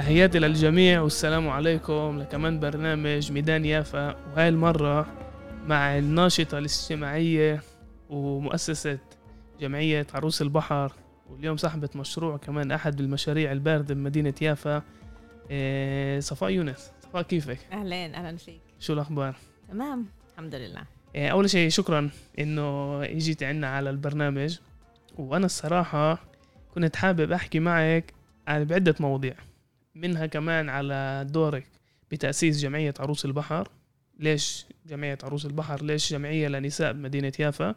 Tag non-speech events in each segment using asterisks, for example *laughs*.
تحياتي للجميع والسلام عليكم لكمان برنامج ميدان يافا. وهاي المرة مع الناشطة الاجتماعية ومؤسسة جمعية عروس البحر واليوم صاحبة مشروع كمان أحد المشاريع الباردة بمدينة يافا إيه، صفاء يونس. صفاء كيفك؟ أهلين أهلا فيك. شو الأخبار؟ تمام الحمد لله. إيه، أول شيء شكرا إنه إجيت عنا على البرنامج. وأنا الصراحة كنت حابب أحكي معك عن بعدة مواضيع. منها كمان على دورك بتأسيس جمعية عروس البحر. ليش جمعية عروس البحر؟ ليش جمعية لنساء بمدينة يافا؟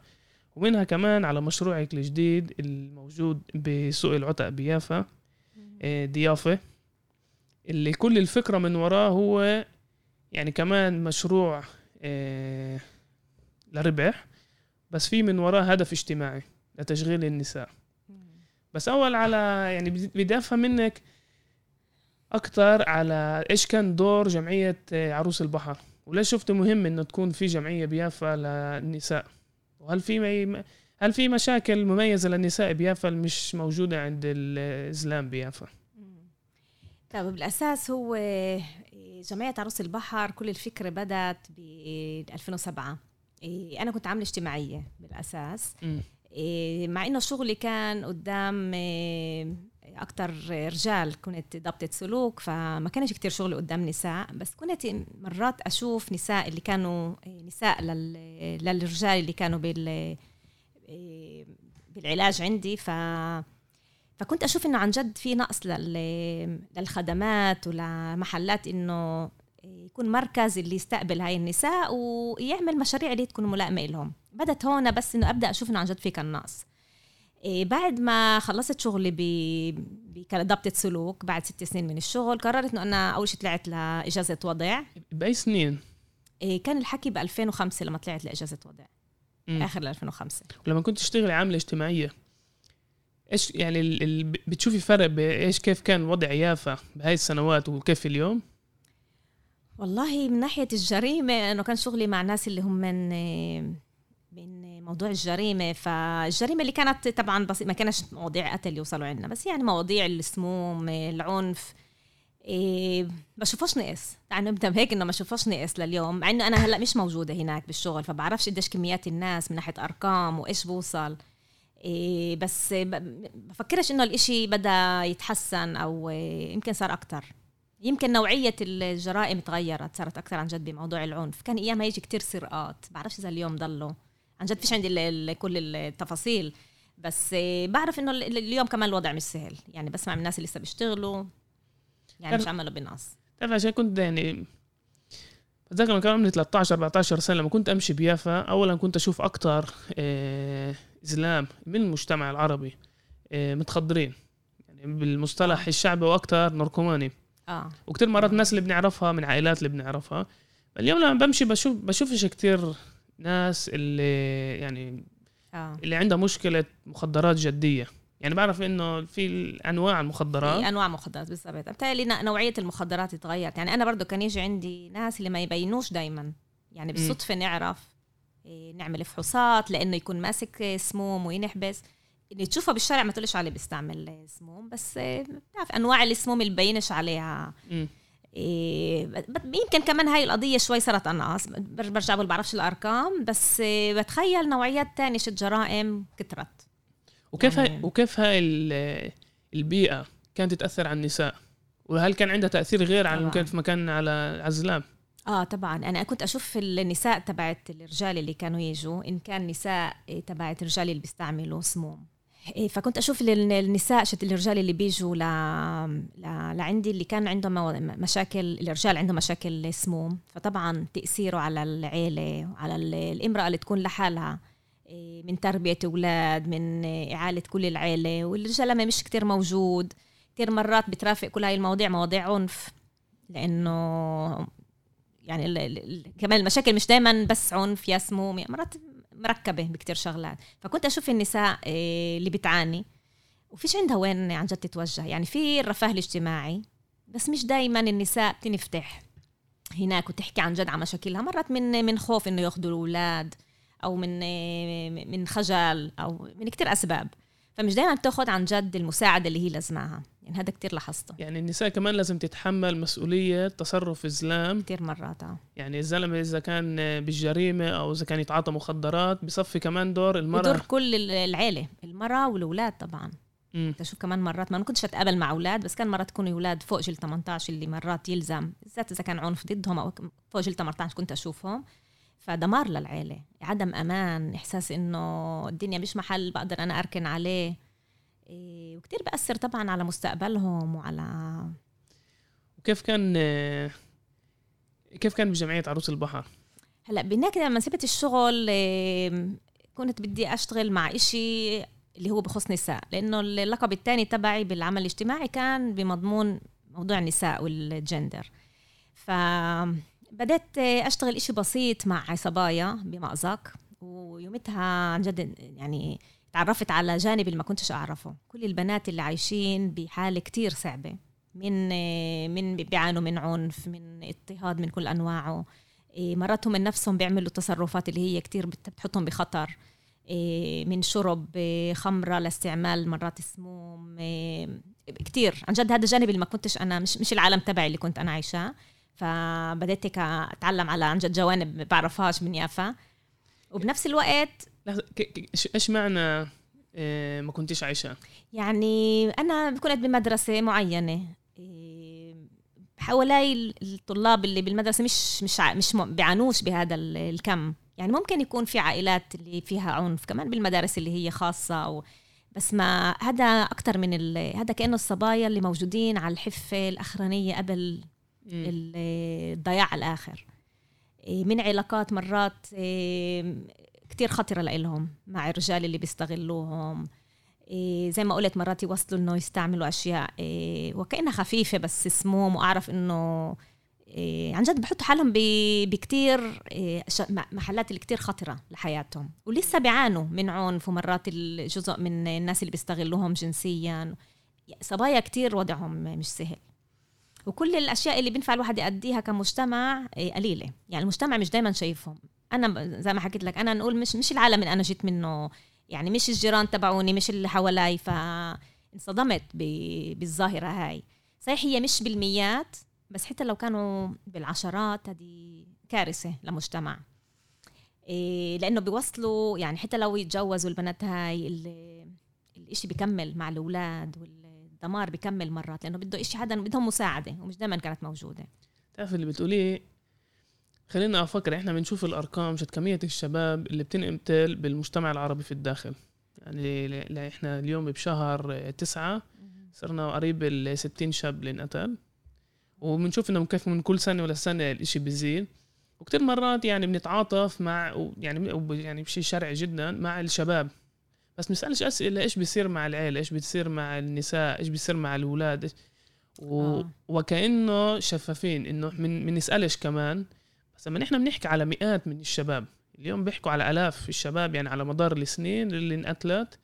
ومنها كمان على مشروعك الجديد الموجود بسوق العتق بيافا إيه، ضيافة اللي كل الفكرة من وراه هو يعني كمان مشروع إيه، لربح. بس في من وراه هدف اجتماعي لتشغيل النساء. بس أول على يعني بدي بدي أفهم منك أكثر على إيش كان دور جمعية عروس البحر؟ وليش شفت مهم إنه تكون في جمعية بيافا للنساء؟ وهل في مي... هل في مشاكل مميزة للنساء بيافا مش موجودة عند الإسلام بيافا؟ طيب بالأساس هو جمعية عروس البحر كل الفكرة بدأت ب 2007 إيه، أنا كنت عاملة اجتماعية بالأساس. إيه، مع إنه شغلي كان قدام أكتر رجال كنت ضبطة سلوك فما كانش كتير شغل قدام نساء بس كنت مرات أشوف نساء اللي كانوا نساء لل- للرجال اللي كانوا بال بالعلاج عندي ف فكنت أشوف إنه عن جد في نقص لل- للخدمات ولمحلات إنه يكون مركز اللي يستقبل هاي النساء ويعمل مشاريع اللي تكون ملائمة لهم. بدت هون بس إنه أبدأ أشوف إنه عن جد في كان نقص. بعد ما خلصت شغلي ب- بضبطة سلوك بعد ست سنين من الشغل قررت إنه أنا أول شيء طلعت لإجازة وضع. بأي سنين؟ إيه، كان الحكي ب 2005 لما طلعت لإجازة وضع. مم. آخر ل 2005 ولما كنت تشتغلي عاملة اجتماعية إيش يعني ال... ال... بتشوفي فرق بايش كيف كان وضع يافا بهاي السنوات وكيف اليوم؟ والله من ناحية الجريمة أنه كان شغلي مع ناس اللي هم من من موضوع الجريمة فالجريمة اللي كانت طبعا بس ما كانش مواضيع قتل يوصلوا عندنا بس يعني مواضيع السموم العنف إيه بشوفوش نقص. يعني نبدا بهيك انه ما شوفوش نقص لليوم مع إنه أنا هلأ مش موجودة هناك بالشغل فبعرفش قديش كميات الناس من ناحية أرقام وإيش بوصل. إيه بس بفكرش إنه الإشي بدأ يتحسن أو إيه، يمكن صار أكتر. يمكن نوعية الجرائم تغيرت صارت أكثر عن جد بموضوع العنف. كان أيامها يجي كتير سرقات بعرفش إذا اليوم ضلوا. عن جد فيش عندي ال- ال- كل التفاصيل. بس آه، بعرف ال- اليوم كمان الوضع مش سهل. يعني بسمع من الناس اللي لسه بيشتغلوا يعني مش عملوا بنقص تعرف عشان كنت يعني بتذكر لما كان عمري 13 14 سنة لما كنت أمشي بيافا اولا كنت أشوف أكتر آه، إسلام من المجتمع العربي آه، متخدرين. يعني بالمصطلح الشعبي وأكتر نركوماني. آه. وكتير مرات الناس اللي بنعرفها من عائلات اللي بنعرفها. اليوم لما بمشي بشوف بشوفش كتير ناس اللي يعني آه. اللي عندها مشكلة مخدرات جدية. يعني بعرف إنه في أنواع المخدرات. في أنواع مخدرات بالضبط. ن- نوعية المخدرات تغيرت يعني أنا برضو كان يجي عندي ناس اللي ما يبينوش دايما. يعني بالصدفة نعرف إيه، نعمل فحوصات لإنه يكون ماسك إيه، سموم وينحبس. اللي تشوفها بالشارع ما تقولش عليه بيستعمل إيه، سموم بس إيه، بتعرف أنواع السموم اللي ببينش عليها. مم. إيه، يمكن كمان هاي القضية شوي صارت انقص بر- برجع بقول بعرفش الأرقام بس إيه، بتخيل نوعيات تانية شت جرائم كترت. وكيف هاي يعني- وكيف هاي ال- البيئة كانت تأثر على النساء؟ وهل كان عندها تأثير غير عن طبعاً. كيف ما كان على عزلام آه طبعا. أنا كنت أشوف النساء تبعت الرجال اللي كانوا يجوا إن كان نساء تبعت الرجال اللي بيستعملوا سموم. فكنت أشوف ال- النساء شت الرجال اللي بيجوا ل... ل... لعندي اللي كان عندهم مشاكل الرجال عندهم مشاكل سموم فطبعا تأثيره على العيلة وعلى ال- الإمرأة اللي تكون لحالها إيه، من تربية أولاد من إيه، إعالة كل العيلة والرجال لما مش كتير موجود كتير مرات بترافق كل هاي المواضيع مواضيع عنف لأنه يعني ال- ال- كمان المشاكل مش دائما بس عنف يا سموم مرات مركبة بكتير شغلات. فكنت أشوف النساء إيه، اللي بتعاني وفيش عندها وين عن جد تتوجه. يعني في الرفاه الاجتماعي بس مش دائما النساء بتنفتح هناك وتحكي عن جد عن مشاكلها. مرات من من خوف إنه ياخذوا الأولاد أو من إيه، من خجل أو من كتير أسباب. فمش دائما بتاخذ عن جد المساعدة اللي هي لازماها. يعني هذا كتير لاحظته. يعني النساء كمان لازم تتحمل مسؤولية تصرف الزلام كتير مرات آه. يعني الزلمة إذا كان بالجريمة أو إذا كان يتعاطى مخدرات بصفي كمان دور المرأة. بدور كل ال- العيلة المرأة والأولاد طبعا. مم. تشوف كمان مرات ما كنتش أتقابل مع أولاد بس كان مرات يكونوا أولاد فوق جيل 18 اللي مرات يلزم بالذات إذا كان عنف ضدهم أو فوق جيل 18 كنت أشوفهم. فدمار للعيلة. عدم أمان إحساس إنه الدنيا مش محل بقدر أنا أركن عليه. إيه، وكتير بأثر طبعا على مستقبلهم وعلى وكيف كان كيف كان بجمعية عروس البحر؟ هلأ بهناك لما سبت الشغل إيه، كنت بدي أشتغل مع إشي اللي هو بخص نساء لأنه اللقب الثاني تبعي بالعمل الاجتماعي كان بمضمون موضوع النساء والجندر. فبدأت أشتغل إشي بسيط مع صبايا بمأزق ويومتها عن جد يعني تعرفت على جانب اللي ما كنتش أعرفه. كل البنات اللي عايشين بحالة كتير صعبة من من بيعانوا من عنف من اضطهاد من كل أنواعه. إيه، مرات هم نفسهم بيعملوا تصرفات اللي هي كتير بت- بتحطهم بخطر. إيه، من شرب إيه، خمرة لاستعمال مرات سموم كتير. عن جد هذا الجانب اللي ما كنتش أنا مش مش العالم تبعي اللي كنت أنا عايشاه. فبديت هيك أتعلم على عن جد جوانب ما بعرفهاش من يافا. وبنفس الوقت إيش معنى آه، ما كنتيش عايشة؟ يعني أنا كنت بمدرسة معينة. إيه، حوالي الطلاب اللي بالمدرسة مش مش مش بيعانوش بهذا ال- الكم. يعني ممكن يكون في عائلات اللي فيها عنف كمان بالمدارس اللي هي خاصة أو بس ما هذا أكتر من ال- هذا كأنه الصبايا اللي موجودين على الحفة الأخرانية قبل الضياع الآخر. إيه، من علاقات مرات إيه، كتير خطرة لإلهم مع الرجال اللي بيستغلوهم. إيه، زي ما قلت مرات يوصلوا إنه يستعملوا أشياء وكأنها خفيفة بس سموم وأعرف إنه عن جد بحطوا حالهم بكتير محلات اللي كتير خطرة لحياتهم. ولسه بيعانوا من عنف ومرات الجزء من الناس اللي بيستغلوهم جنسيا. صبايا كتير وضعهم مش سهل. وكل الأشياء اللي بينفع الواحد يأديها كمجتمع إيه، قليلة. يعني المجتمع مش دايما شايفهم. أنا زي ما حكيت لك أنا نقول مش مش العالم اللي أنا جيت منه. يعني مش الجيران تبعوني مش اللي حوالي فانصدمت بالظاهرة هاي. صحيح هي مش بالميات بس حتى لو كانوا بالعشرات هذه كارثة لمجتمع. إيه لأنه بيوصلوا يعني حتى لو يتجوزوا البنات هاي ال- الإشي بيكمل مع الأولاد والدمار بيكمل مرات لأنه بده إشي حدا بدهم مساعدة ومش دائما كانت موجودة. تعرف اللي بتقوليه؟ خلينا أفكر إحنا بنشوف الأرقام شت كمية الشباب اللي بتنقتل بالمجتمع العربي في الداخل. يعني إحنا اليوم بشهر تسعة صرنا قريب ال 60 شاب اللي انقتل. وبنشوف إنه كيف من كل سنة ولا سنة الإشي بيزيد. وكتير مرات يعني بنتعاطف مع يعني يعني بشيء شرعي جدا مع الشباب. بس بنسالش أسئلة إيش بيصير مع العيلة؟ إيش بيصير مع النساء؟ إيش بيصير مع الأولاد؟ إيش- و... آه. وكأنه شفافين إنه من من نسالش كمان. بس لما نحن بنحكي على مئات من الشباب اليوم بيحكوا على آلاف الشباب يعني على مدار السنين اللي انقتلت.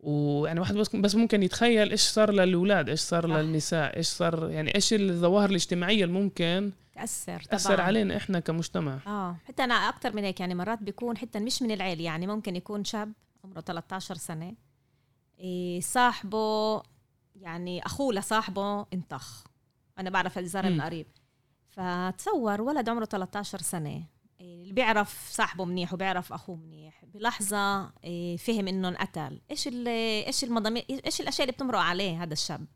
ويعني واحد بس بس ممكن يتخيل إيش صار للأولاد إيش صار صح. للنساء إيش صار يعني إيش الظواهر الاجتماعية اللي ممكن تأثر تأثر طبعاً. علينا إحنا كمجتمع. آه حتى أنا أكثر من هيك يعني مرات بيكون حتى مش من العيلة يعني ممكن يكون شاب عمره 13 سنة. إيه صاحبه يعني أخوه لصاحبه انطخ. أنا بعرف الزلمه من. قريب فتصور ولد عمره 13 سنة إيه، اللي بيعرف صاحبه منيح وبيعرف أخوه منيح. بلحظة إيه، فهم إنه انقتل. إيش ال- إيش المضامير إيش الأشياء اللي بتمرق عليه هذا الشاب؟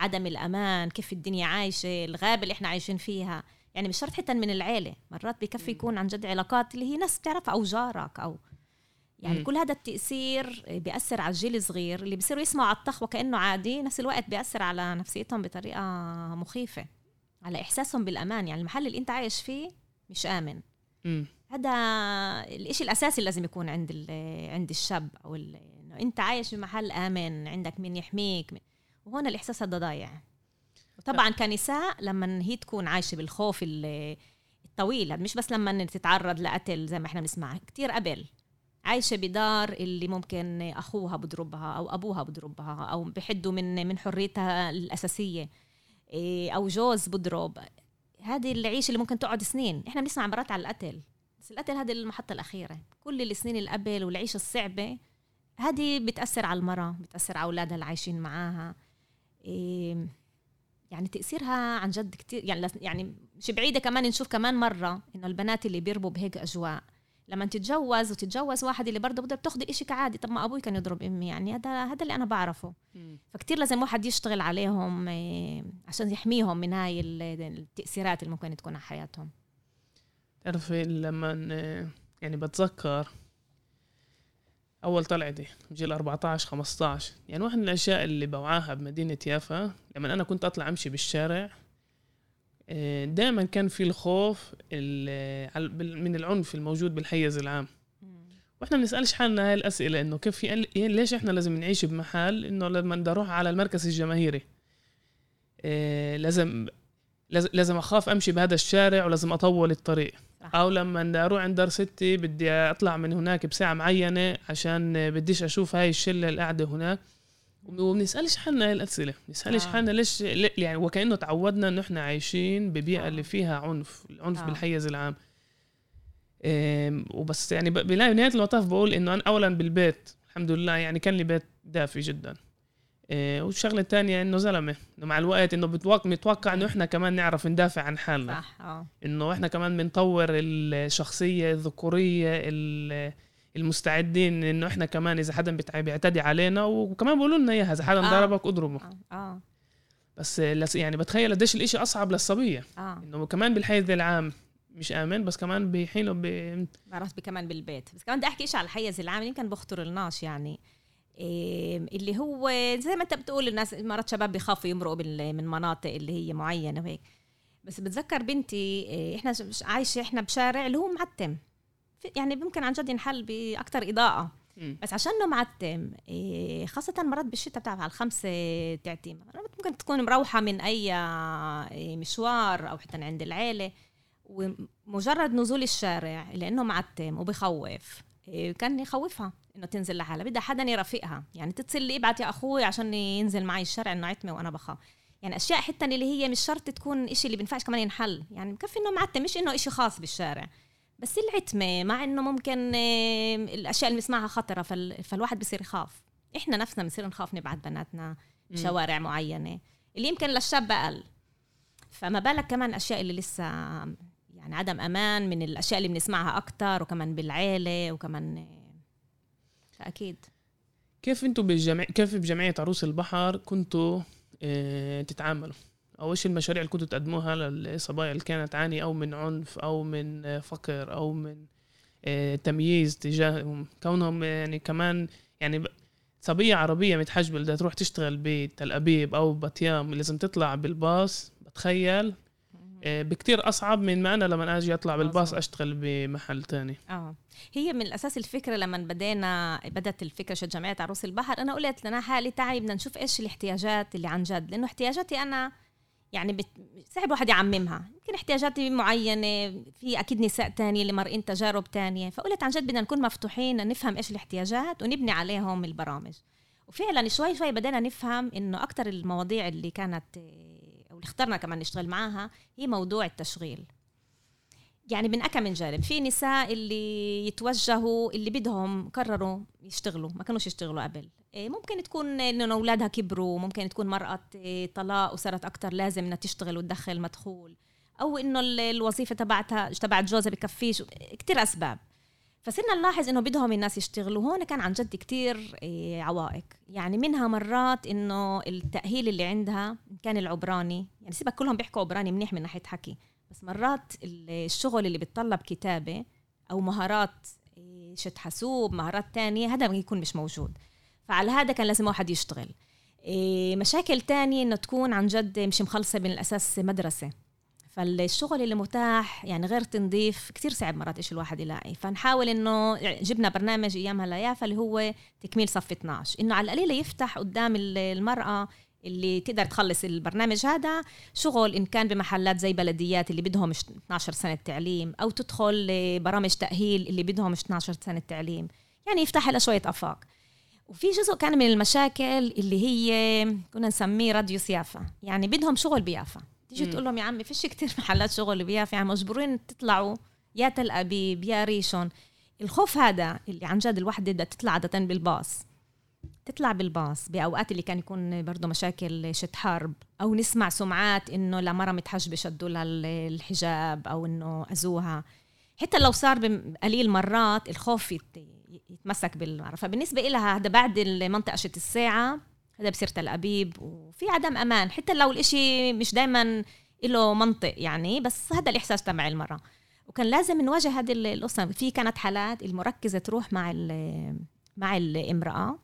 عدم الأمان كيف الدنيا عايشة الغابة اللي إحنا عايشين فيها. يعني مش شرط حتى من العيلة مرات بكفي يكون عن جد علاقات اللي هي ناس بتعرفها أو جارك أو يعني مم. كل هذا التأثير بيأثر على الجيل الصغير اللي بيصيروا يسمعوا على الطخ وكأنه عادي نفس الوقت بيأثر على نفسيتهم بطريقة مخيفة على إحساسهم بالأمان. يعني المحل اللي أنت عايش فيه مش آمن. امم هذا الإشي الأساسي اللي لازم يكون عند عند الشاب أو إنه أنت عايش بمحل آمن عندك مين يحميك وهون الإحساس هذا ضايع وطبعا كنساء لما هي تكون عايشة بالخوف ال- الطويل مش بس لما تتعرض لقتل زي ما إحنا بنسمع كتير قبل. عايشة بدار اللي ممكن أخوها بضربها أو أبوها بضربها أو بحدوا من من حريتها الأساسية. إيه، أو جوز بضرب. هذه العيشة اللي ممكن تقعد سنين. إحنا بنسمع مرات على القتل. بس القتل هذه المحطة الأخيرة. كل السنين اللي قبل والعيشة الصعبة هذه بتأثر على المرأة بتأثر على أولادها اللي عايشين معاها. إيه يعني تأثيرها عن جد كتير. يعني يعني مش بعيدة كمان نشوف كمان مرة إنه البنات اللي بيربوا بهيك أجواء. لما تتجوز وتتجوز واحد اللي برضه بده بتاخذي إشي كعادي طب ما أبوي كان يضرب أمي يعني هذا هذا اللي أنا بعرفه. فكتير لازم واحد يشتغل عليهم إيه، عشان يحميهم من هاي التأثيرات اللي ممكن تكون على حياتهم. تعرفي لما يعني بتذكر أول طلعتي جيل 14 15 يعني واحد من الأشياء اللي بوعاها بمدينة يافا لما أنا كنت أطلع أمشي بالشارع آه، دائما كان في الخوف من العنف الموجود بالحيز العام. وإحنا بنسألش حالنا هاي الأسئلة إنه كيف في يعني ليش إحنا لازم نعيش بمحل؟ إنه لما بدي أروح على المركز الجماهيري. آه، لازم لازم أخاف أمشي بهذا الشارع ولازم أطول الطريق. أو لما أروح عند دار ستي بدي أطلع من هناك بساعة معينة عشان بديش أشوف هاي الشلة اللي قاعدة هناك. وبنسألش حالنا هاي الأسئلة بنسألش آه. حالنا ليش يعني وكأنه تعودنا انه إحنا عايشين ببيئة آه. اللي فيها عنف العنف آه. بالحيز العام وبس يعني بنهايه المطاف بقول إنه أنا اولا بالبيت الحمد لله يعني كان لي بيت دافي جدا إيه والشغلة الثانية إنه زلمة إنه مع الوقت إنه بتوقع متوقع إنه إحنا كمان نعرف ندافع عن حالنا صح آه إنه إحنا كمان بنطور الشخصية الذكورية المستعدين إنه إحنا كمان إذا حدا بيعتدي علينا وكمان بيقولوا لنا إياها إذا حدا آه. ضربك اضربه آه. آه. بس يعني بتخيل قديش الإشي أصعب للصبية آه. إنه كمان بالحيز العام مش آمن بس كمان بحينه ب بعرف كمان بالبيت بس كمان بدي أحكي شيء على الحيز العام يمكن بخطر لناش يعني اللي هو زي ما أنت بتقول الناس مرات شباب بيخافوا يمرقوا من مناطق اللي هي معينة وهيك بس بتذكر بنتي إيه، إحنا عايشة إحنا بشارع اللي هو معتم يعني ممكن عن جد ينحل باكثر إضاءة. بس عشانه معتم إيه، خاصة مرات بالشتاء بتعرف على الخمسة تعتيم. ممكن تكون مروحة من أي إيه، مشوار أو حتى عند العيلة. ومجرد نزول الشارع لأنه معتم وبخوف كان يخوفها إنه تنزل لحالها. بدها حدا يرافقها. يعني تتصل لي ابعت يا أخوي عشان ينزل معي الشارع إنه عتمه وأنا بخاف. يعني أشياء حتى اللي هي مش شرط تكون إشي اللي بينفعش كمان ينحل. يعني بكفي إنه معتم مش إنه إشي خاص بالشارع. بس العتمة مع إنه ممكن الأشياء اللي بنسمعها خطرة فالواحد بصير يخاف. إحنا نفسنا بنصير نخاف نبعت بناتنا شوارع معينة اللي يمكن للشاب أقل. فما بالك كمان اشياء اللي لسه يعني عدم أمان من الأشياء اللي بنسمعها أكثر وكمان بالعيلة وكمان أكيد كيف أنتم بالجمع كيف بجمعية عروس البحر كنتوا آه تتعاملوا؟ أو إيش المشاريع اللي كنتوا تقدموها للصبايا اللي كانت تعاني أو من عنف أو من فقر أو من آه تمييز تجاههم كونهم يعني كمان يعني صبية عربية متحجبة بدها تروح تشتغل بتل أبيب أو بطيام لازم تطلع بالباص بتخيل آه، بكتير أصعب من ما أنا لما أجي أطلع بالباص أشتغل بمحل تاني. آه. هي من الأساس الفكرة لما بدينا بدأت الفكرة شو جمعيه عروس البحر أنا قلت لنا حالي تعي بدنا نشوف إيش الاحتياجات اللي عن جد لأنه احتياجاتي أنا يعني بت... صعب واحد يعممها. يمكن احتياجاتي معينة في أكيد نساء تانية اللي مرقين تجارب تانية. فقلت عن جد بدنا نكون مفتوحين نفهم إيش الاحتياجات ونبني عليهم البرامج. وفعلا شوي شوي بدينا نفهم إنه أكتر المواضيع اللي كانت واللي اخترنا كمان نشتغل معاها هي موضوع التشغيل. يعني من أكا من جانب. في نساء اللي يتوجهوا اللي بدهم قرروا يشتغلوا ما كانوش يشتغلوا قبل. ممكن تكون إنه أولادها كبروا ممكن تكون مرأة إيه، طلاق وصارت أكثر لازم إنها تشتغل وتدخل مدخول. أو إنه الوظيفة تبعتها تبعت جوزها بكفيش كثير أسباب. فصرنا نلاحظ إنه بدهم الناس يشتغلوا. هون كان عن جد كتير إيه، عوائق. يعني منها مرات إنه التأهيل اللي عندها كان العبراني يعني سيبك كلهم بيحكوا عبراني منيح من ناحية حكي بس مرات الشغل اللي بتطلب كتابة أو مهارات إيه، شت حاسوب مهارات تانية هذا يكون مش موجود. فعلى هذا كان لازم واحد يشتغل. إيه، مشاكل تانية إنه تكون عن جد مش مخلصة من الأساس مدرسة. فالشغل اللي متاح يعني غير تنظيف كتير صعب مرات إيش الواحد يلاقي. فنحاول إنه جبنا برنامج أيامها ليافا اللي هو تكميل صف 12 إنه على القليله يفتح قدام المرأة اللي تقدر تخلص البرنامج هذا شغل إن كان بمحلات زي بلديات اللي بدهم 12 سنة تعليم أو تدخل برامج تأهيل اللي بدهم 12 سنة تعليم. يعني يفتح لها شوية أفاق. وفي جزء كان من المشاكل اللي هي كنا نسميه radius يافا يعني بدهم شغل بيافا. تيجي تقول لهم يا عمي فيش كتير *laughs* محلات شغل بيافا. يعني مجبورين تطلعوا يا تل أبيب يا ريشون. الخوف هذا اللي عن جد الوحده بدها تطلع عادة بالباص. تطلع بالباص بأوقات اللي كان يكون برضه مشاكل شت حرب أو نسمع سمعات إنه لمرة متحجبه شدوا لها الحجاب أو إنه أذوها. حتى لو صار قليل مرات الخوف يتمسك بالمرة فبالنسبة لها هذا بعد المنطقة شت الساعة هذا بصير تل أبيب وفي عدم أمان. حتى لو الإشي مش دايما له منطق يعني بس هذا الإحساس تبع المرأة وكان لازم نواجه هذه القصة. في كانت حالات المركزة تروح مع مع الامرأة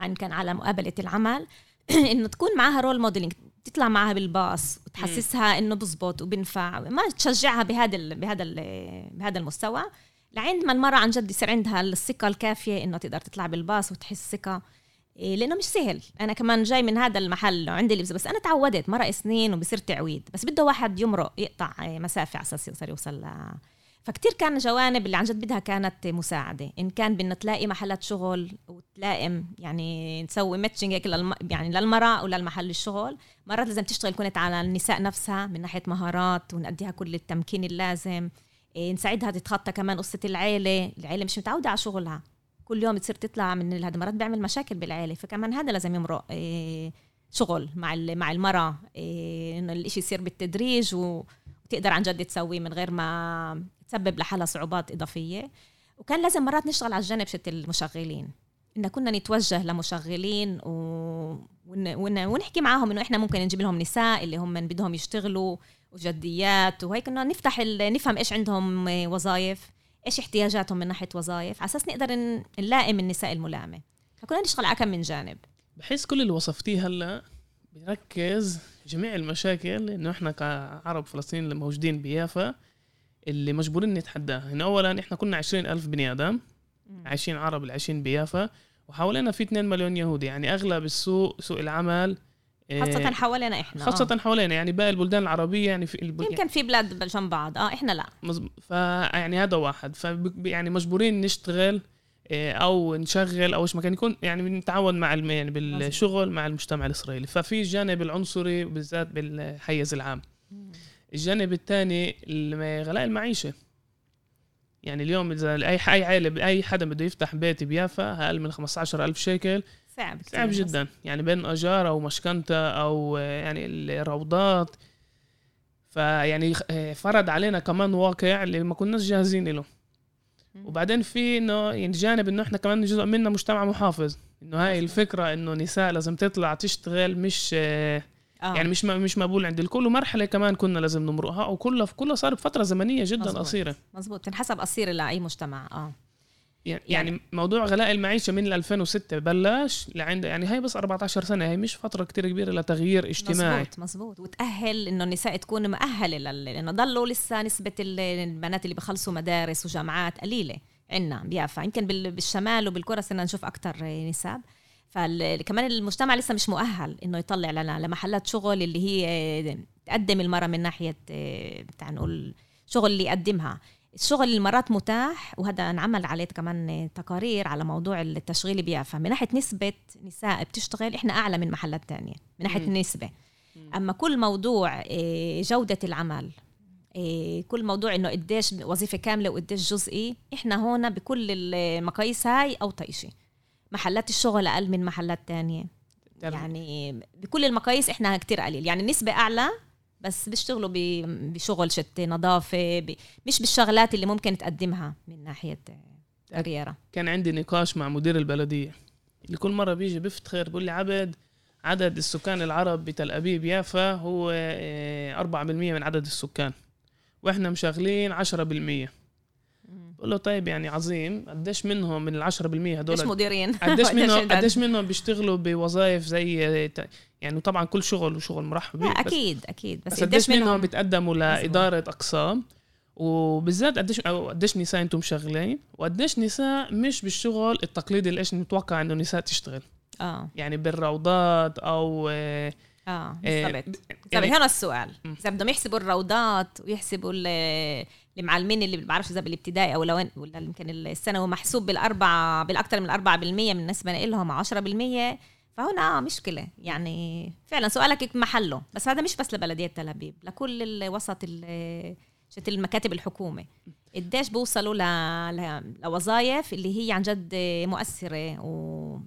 عن كان على مقابلة العمل *clears throat* إنه تكون معها role modeling تطلع معها بالباص وتحسسها إنه بزبط وبنفع ما تشجعها بهذا بهذا بهذا المستوى. لعند ما المرأة عن جد يصير عندها الثقة الكافية إنه تقدر تطلع بالباص وتحس ثقة إيه، لأنه مش سهل. أنا كمان جاي من هذا المحل عندي لبس بس أنا تعودت مرق سنين وبصير تعويد بس بده واحد يمرق يقطع مسافة على أساس يقدر يوصل ل... فكتير كان جوانب اللي عن جد بدها كانت مساعدة. إن كان بدنا تلاقي محلات شغل وتلائم يعني نسوي ماتشنج هيك للم... يعني للمرأة وللمحل الشغل مرات لازم تشتغل كنت على النساء نفسها من ناحية مهارات ونديها كل التمكين اللازم. إيه نساعدها تتخطى كمان قصة العيلة. العيلة مش متعودة على شغلها. كل يوم تصير تطلع من هذا مرات بيعمل مشاكل بالعيلة. فكمان هذا لازم يمرق. إيه شغل مع مع المرأة. إيه إنه الإشي يصير بالتدريج وتقدر عن جد تسويه من غير ما تسبب لحالها صعوبات إضافية. وكان لازم مرات نشتغل على الجانب شت المشغلين. إن كنا نتوجه لمشغلين و... ون... ون... ونحكي معاهم إنه إحنا ممكن نجيب لهم نساء اللي هم بدهم يشتغلوا. وجديات وهيك إنه نفتح. نفهم إيش عندهم وظائف إيش احتياجاتهم من ناحية وظائف على أساس نقدر نلائم النساء الملائمه فكنا نشتغل على كم من جانب. بحس كل اللي وصفتيه هلأ بيركز جميع المشاكل إنه إحنا كعرب فلسطين اللي موجودين بيافا اللي مجبورين نتحداها إن اولا إحنا كنا عشرين ألف بني آدم عايشين عرب اللي عايشين بيافا وحوالينا في 2 مليون يهودي. يعني أغلب السوق سوق العمل خاصة حوالينا إحنا خاصة آه. حوالينا يعني باقي البلدان العربية يعني في الب... يمكن في بلاد جنب بعض آه إحنا لا. مزب... فيعني هذا واحد. ف يعني مجبورين نشتغل آه، أو نشغل أو إيش ما كان يكون يعني بنتعاون مع الم... يعني بالشغل مع المجتمع الإسرائيلي. ففي الجانب العنصري بالذات بالحيز العام. الجانب الثاني غلاء المعيشة. يعني اليوم إذا أي أي عائله أي حدا بده يفتح بيت بيافا أقل من 15000 شيكل صعب صعب جدا. يعني بين اجار أو مشكنتا أو يعني الروضات. فيعني فرض علينا كمان واقع اللي ما كناش جاهزين له. وبعدين في إنه يعني جانب إنه إحنا كمان جزء منا مجتمع محافظ. إنه هاي الفكرة إنه نساء لازم تطلع تشتغل مش آه. يعني مش مش مقبول عند الكل. ومرحلة كمان كنا لازم نمرقها. وكلها كلها صار بفترة زمنية جدا مزبوط. قصيرة. مزبوط تنحسب قصيره لأي مجتمع. آه. يعني, يعني موضوع غلاء المعيشة من 2006 بلش لعند يعني هي بس 14 سنة هي مش فترة كتير كبيرة لتغيير اجتماعي. مزبوط مزبوط وتأهل إنه النساء تكون مؤهله لأنه ضلوا لسه نسبة البنات اللي بخلصوا مدارس وجامعات قليلة عندنا بيافا. يمكن بالشمال وبالقرى صرنا نشوف أكثر نساب فكمان المجتمع لسه مش مؤهل إنه يطلع لنا لمحلات شغل اللي هي تقدم المرأة من ناحية بتاع نقول شغل اللي يقدمها. الشغل المرات متاح وهذا انعمل عليه كمان تقارير على موضوع التشغيل بيافا. من ناحية نسبة نساء بتشتغل إحنا أعلى من محلات تانية من ناحية النسبة. أما كل موضوع آه، جودة العمل آه، كل موضوع إنه قديش وظيفة كاملة وقديش جزئي إحنا هون بكل المقاييس هاي أو طيشه محلات الشغل أقل من محلات تانية. يعني بكل المقاييس إحنا كتير قليل. يعني النسبة أعلى بس بيشتغلوا بشغل شتى نظافة مش بالشغلات اللي ممكن تقدمها من ناحية كاريرا كان عندي نقاش مع مدير البلدية. اللي كل مرة بيجي بيفتخر بيقول لي عبد عدد السكان العرب بتل أبيب يافا هو 4% آه، من عدد السكان. وإحنا مشغلين 10% بقول له طيب يعني عظيم قديش منهم من ال 10% هدول *laughs* قديش مديرين؟ *laughs* قديش منهم قديش منهم بيشتغلوا بوظائف زي يعني طبعا كل شغل وشغل مرحب به أكيد أكيد. بس, بس قديش منهم؟ بيتقدموا لإدارة أقسام؟ وبالذات قديش أو قديش نساء أنتم شغالين؟ وقديش نساء مش بالشغل التقليدي اللي إيش نتوقع إنه نساء تشتغل. آه. يعني بالروضات أو آه بالضبط. يعني هنا السؤال. إذا بدهم يحسبوا الروضات ويحسبوا المعلمين اللي بعرفش إذا بالابتدائي أو لو ولا يمكن الثانوي محسوب بالاربعه بالاكثر من 4% بالنسبة لهم 10% فهنا مشكله يعني فعلا سؤالك محله. بس هذا مش بس لبلدية تل أبيب لكل الوسط شت المكاتب الحكومة. قديش بوصلوا. لوظائف اللي هي عن جد مؤثرة و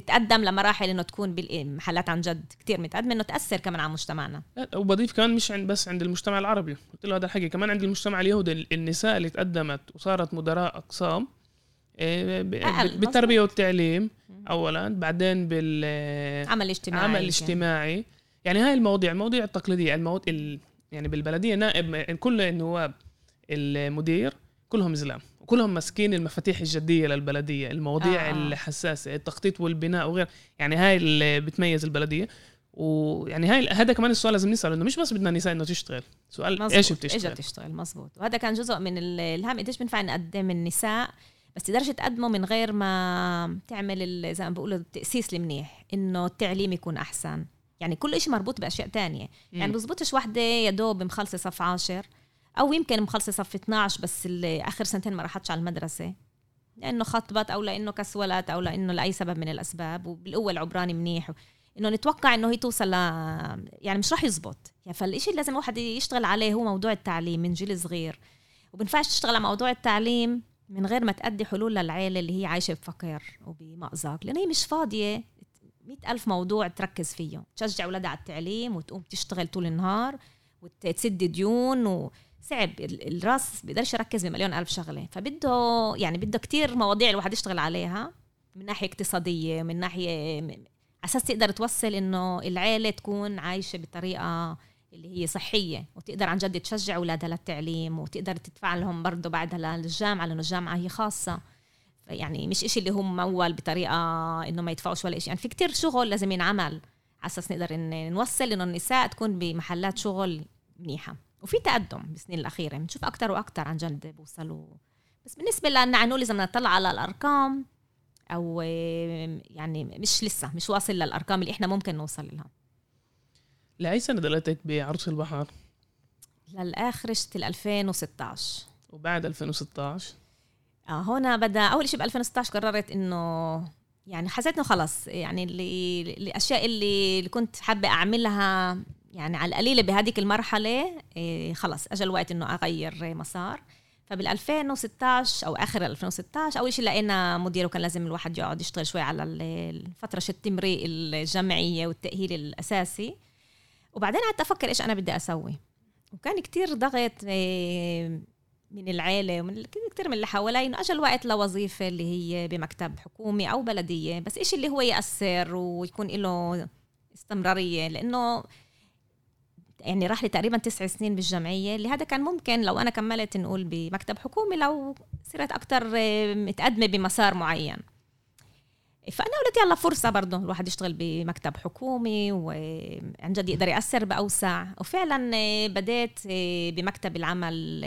تتقدم لمراحل إنه تكون بالمحلات عن جد كتير متقدمة إنه تأثر كمان على مجتمعنا. وبضيف كمان مش عند بس عند المجتمع العربي. قلت له هذا الحكي. كمان عند المجتمع اليهودي النساء اللي تقدمت وصارت مدراء أقسام آه، بالتربية والتعليم اولا بعدين بالعمل الاجتماعي العمل الاجتماعي يعني هاي المواضيع المواضيع التقليدية المواد ال... يعني بالبلدية نائب كل النواب المدير كلهم زلام وكلهم ماسكين المفاتيح الجدية للبلدية المواضيع آه. الحساسة التخطيط والبناء وغير يعني هاي اللي بتميز البلدية. ويعني هاي هذا كمان السؤال لازم نسأله إنه مش بس بدنا نساء إنه تشتغل. سؤال مزبوط. إيش بتشتغل؟ إيش بتشتغل مزبوط وهذا كان جزء من الهم قديش بنفع نقدم النساء بس تقدرش تقدمه من غير ما تعمل زي ما بقولوا التأسيس المنيح إنه التعليم يكون أحسن. يعني كل شيء مربوط بأشياء تانية. يعني بزبطش وحدة يا دوب مخلصة صف عاشر أو يمكن مخلصة صف 12 بس آخر سنتين ما راحتش على المدرسة. لأنه خطبت أو لإنه كسولت أو لإنه لأي سبب من الأسباب وبالقوة العبراني منيح إنه نتوقع إنه هي توصل ل يعني مش راح يزبط. يعني فالشيء اللي لازم الواحد يشتغل عليه هو موضوع التعليم من جيل صغير. وبنفعش تشتغل على موضوع التعليم من غير ما تأدي حلول للعيلة اللي هي عايشة بفقر وبمأزق. لأنه هي مش فاضية. مئة ألف موضوع تركز فيه. تشجع أولادها على التعليم وتقوم تشتغل طول النهار وتسد ديون و... صعب. الراس بيقدرش يركز بمليون ألف شغلة. فبده يعني بده كتير مواضيع الواحد يشتغل عليها من ناحية اقتصادية من ناحية أساس تقدر توصل إنه العيلة تكون عايشة بطريقة اللي هي صحية وتقدر عن جد تشجع أولادها للتعليم وتقدر تدفع لهم برضه بعدها للجامعة لأنه الجامعة هي خاصة. يعني مش إشي اللي هو ممول بطريقة إنه ما يدفعوش ولا إشي. يعني في كتير شغل لازم ينعمل على أساس نقدر نوصل إنه النساء تكون بمحلات شغل منيحة. وفي تقدم بالسنين الأخيرة. بنشوف أكتر وأكتر عن جد بوصلوا بس بالنسبة لنا نقول إذا بدنا نطلع على الأرقام أو يعني مش لسه مش واصل للأرقام اللي إحنا ممكن نوصل لها. لأي سنة دلتك بعروس البحر؟ للآخر ال 2016 وبعد 2016 آه هون بدأ أول شيء ب 2016 قررت إنه يعني حسيت إنه خلص. يعني اللي الاشياء اللي, اللي كنت حابة أعملها يعني على القليلة بهذيك المرحلة إيه خلص أجى الوقت إنه أغير مسار. فبال 2016 أو آخر 2016 أول شيء لقينا مدير وكان لازم الواحد يقعد يشتغل شوي على الفترة التمريء الجمعية والتأهيل الأساسي. وبعدين قعدت أفكر إيش أنا بدي أسوي. وكان كتير ضغط إيه، من العيلة ومن كثير من اللي حوالي إنه أجى الوقت لوظيفة اللي هي بمكتب حكومي أو بلدية. بس إشي اللي هو يأثر ويكون له استمرارية لأنه يعني راح لي تقريبا تسع سنين بالجمعية اللي هذا كان ممكن لو أنا كملت نقول بمكتب حكومي لو صرت أكتر آه، متقدمة بمسار معين. فأنا قلت يلا فرصة برضه الواحد يشتغل بمكتب حكومي وعن جد يقدر يأثر بأوسع. وفعلا آه، بديت آه، بمكتب العمل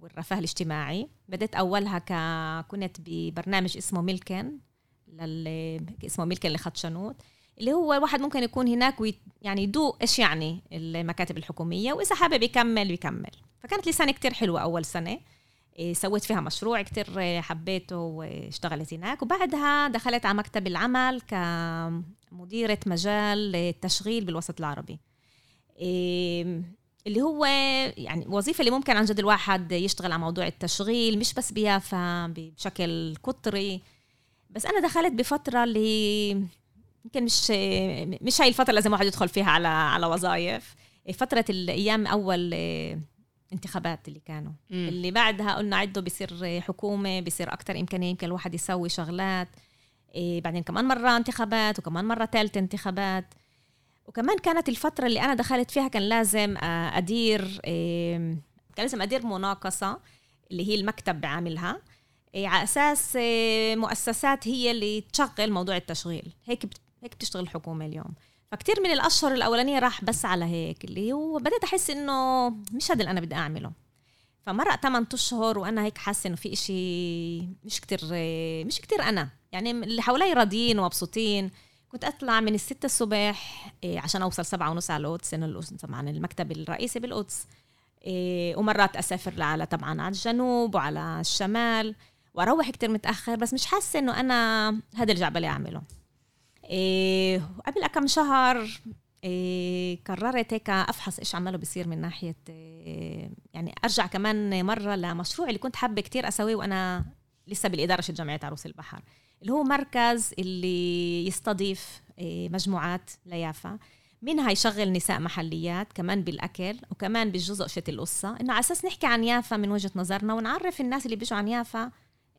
والرفاه الاجتماعي. بديت أولها ك... كنت ببرنامج اسمه ميلكن لل... اسمه Milken לחדשנות اللي هو الواحد ممكن يكون هناك وي يعني يدوق إيش يعني المكاتب الحكومية وإذا حابب يكمل يكمل. فكانت لي سنه كتير حلوة أول سنة. إيه، سويت فيها مشروع كتير حبيته واشتغلت هناك. وبعدها دخلت على مكتب العمل كمديرة مجال التشغيل بالوسط العربي. إيه، اللي هو يعني وظيفة اللي ممكن عن جد الواحد يشتغل على موضوع التشغيل مش بس بيافا بشكل قطري. بس أنا دخلت بفترة اللي يمكن مش مش هاي الفترة لازم واحد يدخل فيها على على وظائف. فترة الأيام أول انتخابات اللي كانوا. م. اللي بعدها قلنا عده بصير حكومة بصير أكثر امكانيه يمكن الواحد يسوي شغلات. إيه بعدين كمان مرة انتخابات وكمان مرة ثالثه انتخابات. وكمان كانت الفترة اللي أنا دخلت فيها كان لازم آه، أدير إيه كان لازم أدير مناقصة اللي هي المكتب بعملها إيه على أساس مؤسسات هي اللي تشغل موضوع التشغيل. هيك هيك بتشتغل الحكومة اليوم. فكتير من الأشهر الأولانية راح بس على هيك اللي هو بديت أحس إنه مش هذا اللي أنا بدي أعمله. فمرق 8 أشهر وأنا هيك حاسة إنه في إشي مش كتير مش كتير أنا. يعني اللي حوالي راضيين ومبسوطين. كنت أطلع من الستة الصبح إيه، عشان أوصل سبعة ونص على القدس إنه القدس طبعا المكتب الرئيسي بالقدس. إيه، ومرات أسافر على طبعا على الجنوب وعلى الشمال وأروح كتير متأخر بس مش حاسة إنه أنا هذا اللي جعبالي أعمله. إيه قبل كم شهر إيه قررت هيك أفحص إيش عماله بيصير من ناحية إيه يعني أرجع كمان مرة لمشروع اللي كنت حابة كتير أسويه وأنا لسه بالإدارة جامعة عروس البحر اللي هو مركز اللي يستضيف إيه مجموعات ليافا. منها يشغل نساء محليات كمان بالأكل وكمان بالجزء شت القصة. إنه على أساس نحكي عن يافا من وجهة نظرنا ونعرف الناس اللي بيجوا عن يافا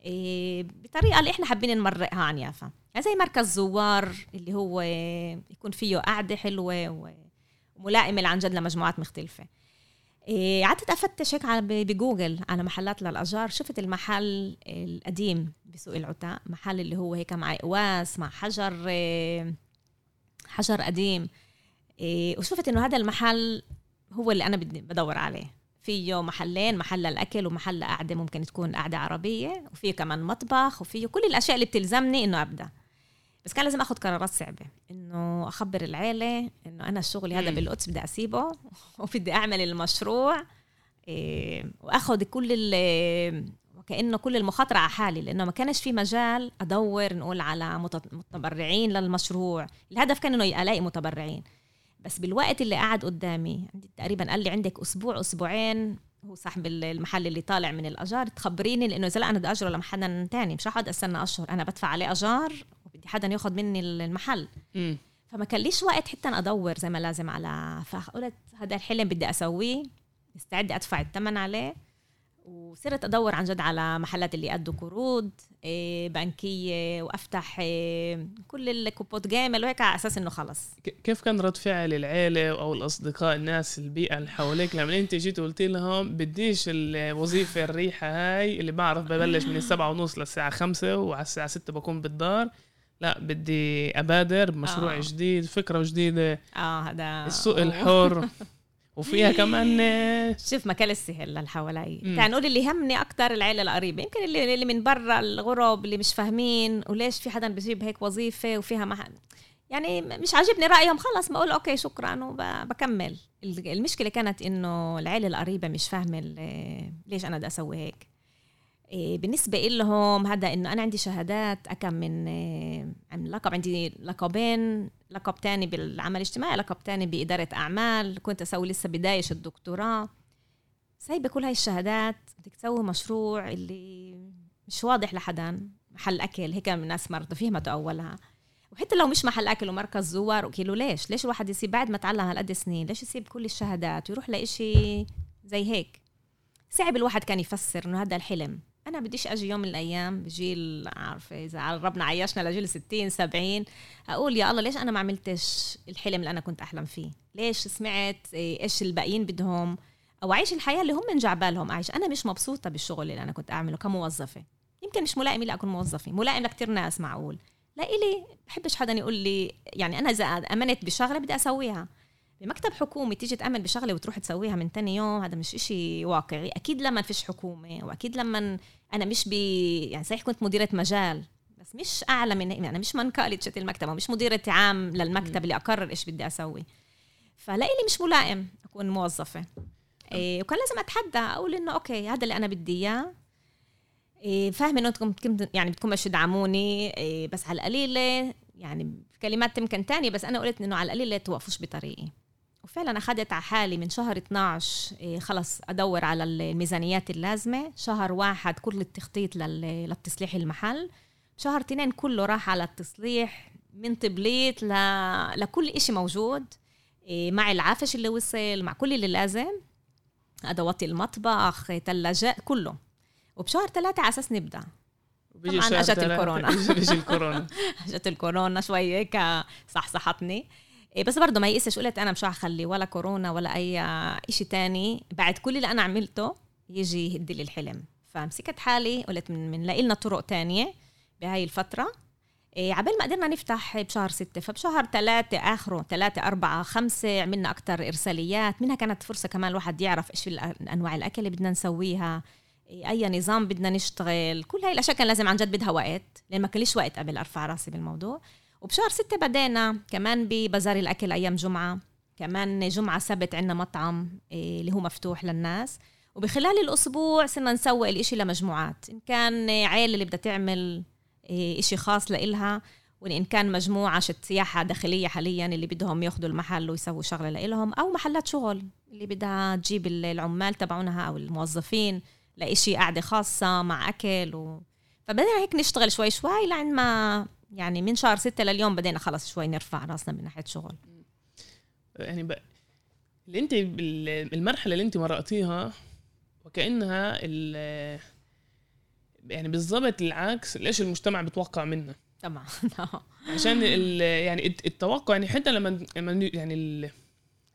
إيه بطريقة اللي إحنا حابين نمرقها عن يافا. زي مركز زوار اللي هو يكون فيه قعدة حلوة وملائمه عن جد لمجموعات مختلفة. إيه قعدت أفتش هيك على بجوجل على محلات للاجار شفت المحل القديم بسوق العتاق محل اللي هو هيك مع إقواس مع حجر إيه حجر قديم. إيه وشفت إنه هذا المحل هو اللي أنا بدي بدور عليه. فيه محلين محل للأكل ومحل قعدة ممكن تكون قعدة عربية وفيه كمان مطبخ وفيه كل الأشياء اللي بتلزمني إنه أبدأ. بس كان لازم اخذ قرارات صعبة. إنه أخبر العيلة إنه أنا الشغل هذا بالقدس بدي أسيبه *laughs* وبدي أعمل المشروع إيه واخذ كل وكأنه كل المخاطرة على حالي لأنه ما كانش في مجال أدور نقول على متبرعين للمشروع. الهدف كان إنه ألاقي متبرعين. بس بالوقت اللي قعد قدامي عندي تقريبا قال لي عندك أسبوع أسبوعين هو صاحب المحل اللي طالع من الأجار تخبريني لأنه إذا لا أنا بدي أجره لمحل تاني مش رح أقعد أستنى أشهر أنا بدفع عليه أجار وبدي حدا ياخذ مني المحل. م. فما كان ليش وقت حتى أدور زي ما لازم على فقلت هذا الحلم بدي أسويه مستعده أدفع الثمن عليه. وصرت أدور عن جد على محلات اللي ادوا قروض إيه، بنكية وأفتح إيه، كل الكوبوت جيمل وهيك على أساس إنه خلص. كيف كان رد فعل العيلة أو الأصدقاء الناس البيئة اللي حواليك؟ لما أنت جيت وقلت لهم بديش الوظيفة الريحة هاي اللي بعرف ببلش من السبعة ونص للساعة خمسة وعلى الساعة ستة بكون بالدار. لا بدي أبادر بمشروع آه. جديد فكرة جديدة. آه هذا السوق الحر. *laughs* وفيها كمان شوف مكان السهل للي حوالي كان نقول اللي همني أكثر العيلة القريبة. يمكن اللي, اللي من برا الغرب اللي مش فاهمين وليش في حدا بجيب هيك وظيفة وفيها مح... يعني مش عاجبني رأيهم خلص بقول أوكي شكرا وبكمل المشكلة كانت إنه العيلة القريبة مش فاهمة ليش أنا بدي أسوي هيك. بالنسبة لهم هذا إنه أنا عندي شهادات أكم من إيه، عن لقب عندي لقبين لقب تاني بالعمل الاجتماعي لقب تاني بإدارة أعمال كنت أسوي لسه بداية الدكتوراه. سايبة كل هاي الشهادات بدك تسوي مشروع اللي مش واضح لحدا محل أكل هيك الناس مرضى فهمته أولها. وحتى لو مش محل أكل ومركز زوار وكيلو ليش؟ ليش الواحد يسيب بعد ما تعلم هالقد سنين؟ ليش يسيب كل الشهادات ويروح لإشي زي هيك؟ صعب الواحد كان يفسر إنه هذا الحلم. أنا بديش أجي يوم من الأيام بجيل عارفة إذا ربنا عيشنا لجيل 60 70 أقول يا الله ليش أنا ما عملتش الحلم اللي أنا كنت أحلم فيه؟ ليش سمعت إيه، إيش الباقيين بدهم؟ أو أعيش الحياة اللي هم من جعبالهم أعيش. أنا مش مبسوطة بالشغل اللي أنا كنت أعمله كموظفة. يمكن مش ملائم لي أكون موظفة ملائم لكثير ناس معقول. لا إلي بحبش حدا يقول لي يعني أنا إذا آمنت بشغلة بدي أسويها. بمكتب حكومي تيجي تأمن بشغلة وتروح تسويها من تاني يوم هذا مش إشي واقعي. أكيد لما فيش حكومة وأكيد لما أنا مش ب يعني صحيح كنت مديرة مجال بس مش أعلى من يعني مش من شت المكتب ومش مديرة عام للمكتب اللي أقرر إيش بدي أسوي. فلإلي مش ملائم أكون موظفة. إيه وكان لازم أتحدى أقول إنه أوكي هذا اللي أنا بدي إياه. إيه فاهمة إنه أنتم يعني بدكم مش تدعموني إيه بس على القليلة يعني كلمات يمكن تانية بس أنا قلت إنه على القليلة توقفوش بطريقي. وفعلا أخذت على حالي من شهر 12 إيه، خلص أدور على الميزانيات اللازمة. شهر واحد كل التخطيط للتصليح المحل. شهر اثنين كله راح على التصليح من طبليت ل... لكل إشي موجود إيه، مع العفش اللي وصل مع كل اللي لازم أدوات المطبخ ثلاجات كله. وبشهر ثلاثة على أساس نبدأ. طبعا *laughs* *laughs* أجت الكورونا. بيجي الكورونا. أجت الكورونا شوي هيك صحصحتني. بس برضه ما يقسش قلت أنا مش اخلي ولا كورونا ولا أي شيء تاني. بعد كل اللي أنا عملته يجي يهد لي الحلم. فمسكت حالي قلت من لنا طرق تانية بهاي الفترة. إيه عبال ما قدرنا نفتح بشهر ستة فبشهر ثلاثة آخره ثلاثة أربعة خمسة عملنا أكتر إرساليات. منها كانت فرصة كمان الواحد يعرف إيش أنواع الأكل اللي بدنا نسويها إيه أي نظام بدنا نشتغل. كل هاي الأشياء كان لازم عن جد بدها وقت لأن ما كان وقت قبل أرفع راسي بالموضوع. وبشهر ستة بدينا كمان ببازار الأكل أيام جمعة. كمان جمعة سبت عندنا مطعم إيه، اللي هو مفتوح للناس. وبخلال الأسبوع صرنا نسوق الإشي لمجموعات. إن كان عيلة اللي بدها تعمل إيه، إشي خاص لإلها وإن كان مجموعة شت سياحة داخلية حاليا اللي بدهم ياخذوا المحل ويسووا شغلة لإلهم أو محلات شغل اللي بدها تجيب العمال تبعونها أو الموظفين لإشي قعدة خاصة مع أكل و... فبدينا هيك نشتغل شوي شوي لعند ما يعني من شهر ستة لليوم بدينا خلص شوي نرفع راسنا من ناحية شغل. يعني ب... اللي انت المرحلة اللي انت مرقتيها وكأنها ال... يعني بالضبط العكس ليش المجتمع بتوقع منا طبعا. *laughs* عشان ال... يعني التوقع يعني حتى لما لما يعني ال...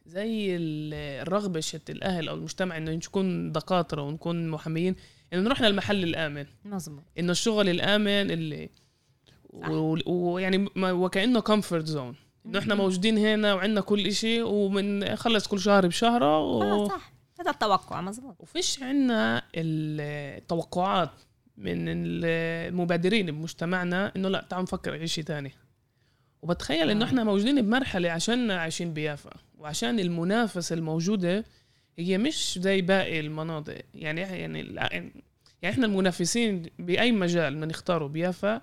زي الرغبة شت الأهل أو المجتمع إنه نكون دكاترة ونكون محاميين إنه نروح للمحل الآمن. مظبوط. إنه الشغل الآمن اللي ويعني وكأنه comfort zone إنه إحنا موجودين هنا وعندنا كل إشي وبنخلص كل شهر بشهرة و... آه صح. هذا التوقع مزبوط وفيش عندنا التوقعات من المبادرين بمجتمعنا إنه لا تعالوا نفكر شيء ثاني وبتخيل إنه آه. إحنا موجودين بمرحلة عشان عايشين بيافا وعشان المنافسة الموجودة هي مش زي باقي المناطق. يعني يعني يعني إحنا المنافسين بأي مجال بدنا نختاره بيافا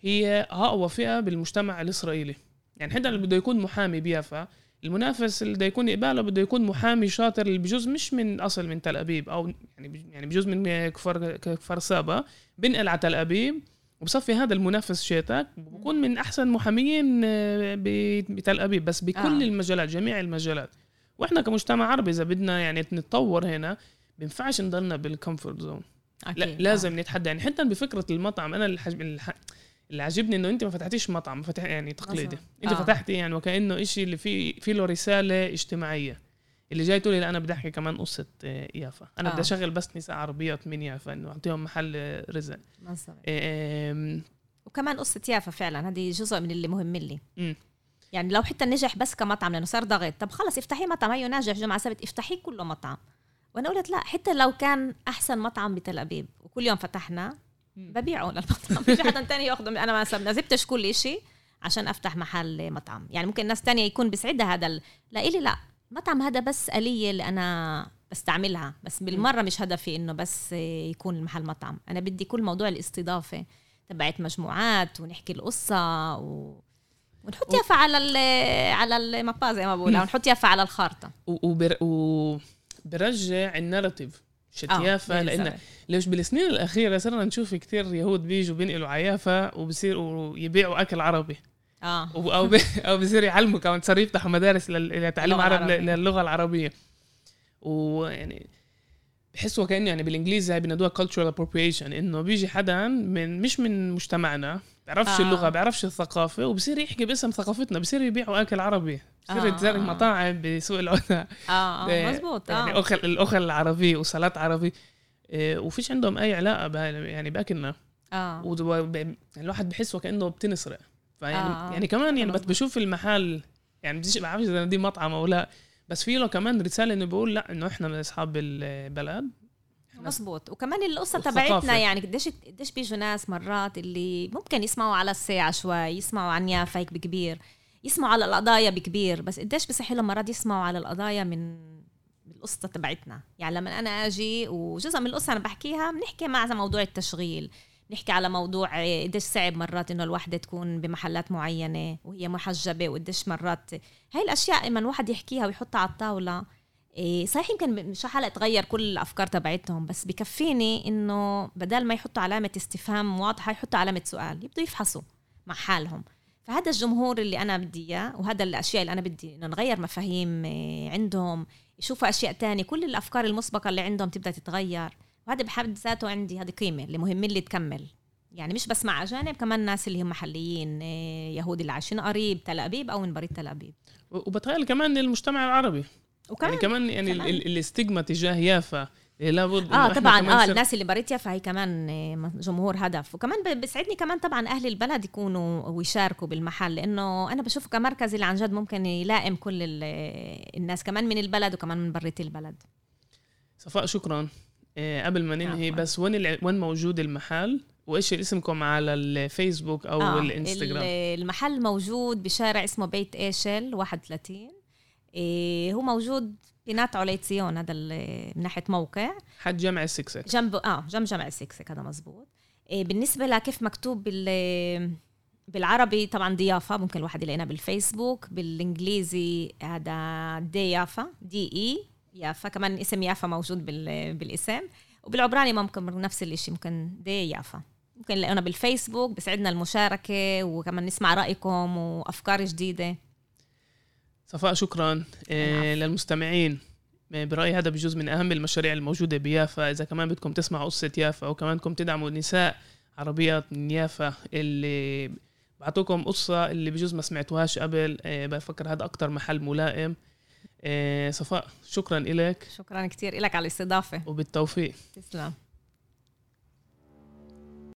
هي أقوى فئة بالمجتمع الإسرائيلي. يعني حتى اللي بده يكون محامي بيافا المنافس اللي بده يكون قباله بده يكون محامي شاطر اللي بجوز مش من أصل من تل أبيب أو يعني يعني بجوز من كفر كفر سابا بنقل على تل أبيب وبصفي هذا المنافس شيتك بكون من أحسن محاميين آه، بتل أبيب. بس بكل آه. المجالات جميع المجالات. وإحنا كمجتمع عربي إذا بدنا يعني نتطور هنا بينفعش نضلنا بالكمفورت زون لا لازم آه. نتحدى. يعني حتى بفكرة المطعم أنا الحج... اللي عجبني إنه أنت ما فتحتيش مطعم فتح يعني تقليدي. أنت آه. فتحتي يعني وكأنه إشي اللي فيه في له رسالة اجتماعية. اللي جاي تقولي لا أنا بدي أحكي كمان قصة آه، يافا. أنا آه. بدي أشغل بس نساء عربيات من يافا إنه أعطيهم محل رزق. إيه وكمان قصة يافا فعلا هذه جزء من اللي مهم لي. م. يعني لو حتى نجح بس كمطعم لأنه صار ضغط. طب خلص افتحي مطعم. هيو ناجح جمعة سبت افتحيه كله مطعم. وأنا قلت لا حتى لو كان أحسن مطعم بتل أبيب وكل يوم فتحنا ببيعه للمطعم. *laughs* في حدا تاني ياخذه أنا ما زبتش كل شيء عشان أفتح محل مطعم. يعني ممكن ناس تانية يكون بسعدها هذا ال... لا إلي لا. مطعم هذا بس آلية اللي أنا بستعملها. بس بالمرة مش هدفي إنه بس يكون المحل مطعم. أنا بدي كل موضوع الاستضافة تبعت مجموعات ونحكي القصة و... ونحط يافا على ال على المابا زي ما بقول ونحط يافا على الخارطة. وبر... وبرجع الناراتيف. شتيافة آه لأن ليش بالسنين الأخيرة صرنا نشوف كثير يهود بيجوا بينقلوا عيافة وبصيروا يبيعوا أكل عربي. آه. أو بي أو بصير يعلموا كمان صاروا يفتحوا مدارس لتعليم عرب للغة العربية. ويعني بحسوا كأنه يعني بالإنجليزي هاي بنادوها cultural appropriation إنه بيجي حدا من مش من مجتمعنا بيعرفش آه. اللغة بيعرفش الثقافة وبصير يحكي باسم ثقافتنا بصير يبيعوا أكل عربي. بصير آه. تزرق مطاعم بسوق العودة. *laughs* آه, آه. مزبوط يعني آه. اخل الأكل العربي وصلات عربي. إيه وفيش عندهم أي علاقة يعني باكلنا آه. الواحد بحس وكأنه بتنسرق. فيعني آه. يعني كمان يعني بشوف المحل يعني بديش بعرفش إذا دي مطعم أو لا. بس في له كمان رسالة إنه بيقول لأ إنه إحنا من أصحاب البلد. مزبوط وكمان القصة تبعتنا يعني قديش قديش بيجوا ناس مرات اللي ممكن يسمعوا على الساعة شوي يسمعوا عن يافا هيك بكبير. يسمعوا على القضايا بكبير بس قديش بصح لهم مرات يسمعوا على القضايا من القصة تبعتنا. يعني لما أنا أجي وجزء من القصة أنا بحكيها بنحكي مع موضوع التشغيل نحكي على موضوع قديش صعب مرات إنه الوحدة تكون بمحلات معينة وهي محجبة وقديش مرات هاي الأشياء لما الواحد يحكيها ويحطها على الطاولة. إيه، صحيح يمكن مش حلقة تغير كل الأفكار تبعتهم بس بكفيني إنه بدل ما يحطوا علامة استفهام واضحة يحطوا علامة سؤال يبدوا يفحصوا مع حالهم. فهذا الجمهور اللي أنا بدي إياه وهذا الأشياء اللي أنا بدي إنه نغير مفاهيم إيه، عندهم يشوفوا أشياء تانية كل الأفكار المسبقة اللي عندهم تبدأ تتغير. وهذا بحد ذاته عندي هذه قيمة اللي مهمين لي تكمل. يعني مش بس مع أجانب كمان ناس اللي هم محليين آه، يهود اللي عايشين قريب تل أبيب أو من بريد تل أبيب. وبتخيل كمان المجتمع العربي. وكمان يعني كمان يعني كمان. الاستجما تجاه يافا لابد آه طبعا آه الناس اللي بريت يافا هي كمان آه، جمهور هدف. وكمان بيسعدني كمان طبعا أهل البلد يكونوا ويشاركوا بالمحل لأنه أنا بشوف كمركز اللي عن جد ممكن يلائم كل الناس كمان من البلد وكمان من بريت البلد. صفاء شكرا. إيه قبل ما ننهي بس وين وين موجود المحل؟ وإيش اسمكم على الفيسبوك أو آه الإنستغرام؟ المحل موجود بشارع اسمه بيت ايشل 31 إيه هو موجود بنات علي صيون هذا من ناحية موقع. حد جامع السكسك جنب آه جنب جامع السكسك هذا مزبوط. إيه بالنسبة لكيف مكتوب بال بالعربي طبعا ضيافة ممكن الواحد يلاقينا بالفيسبوك. بالإنجليزي هذا De Yafa D E يافا. كمان اسم يافا موجود بالاسم. وبالعبراني ممكن نفس الشيء ممكن دي يافا ممكن نلاقينا بالفيسبوك بسعدنا المشاركة وكمان نسمع رأيكم وأفكار جديدة. صفاء شكرا. إيه للمستمعين. برأيي هذا بجوز من أهم المشاريع الموجودة بيافا. إذا كمان بدكم تسمعوا قصة يافا وكمان بدكم تدعموا نساء عربيات من يافا اللي بعطوكم قصة اللي بجوز ما سمعتوهاش قبل. إيه بفكر هذا أكتر محل ملائم. صفاء شكرا لك شكرا كثير لك على الاستضافة. وبالتوفيق. تسلم.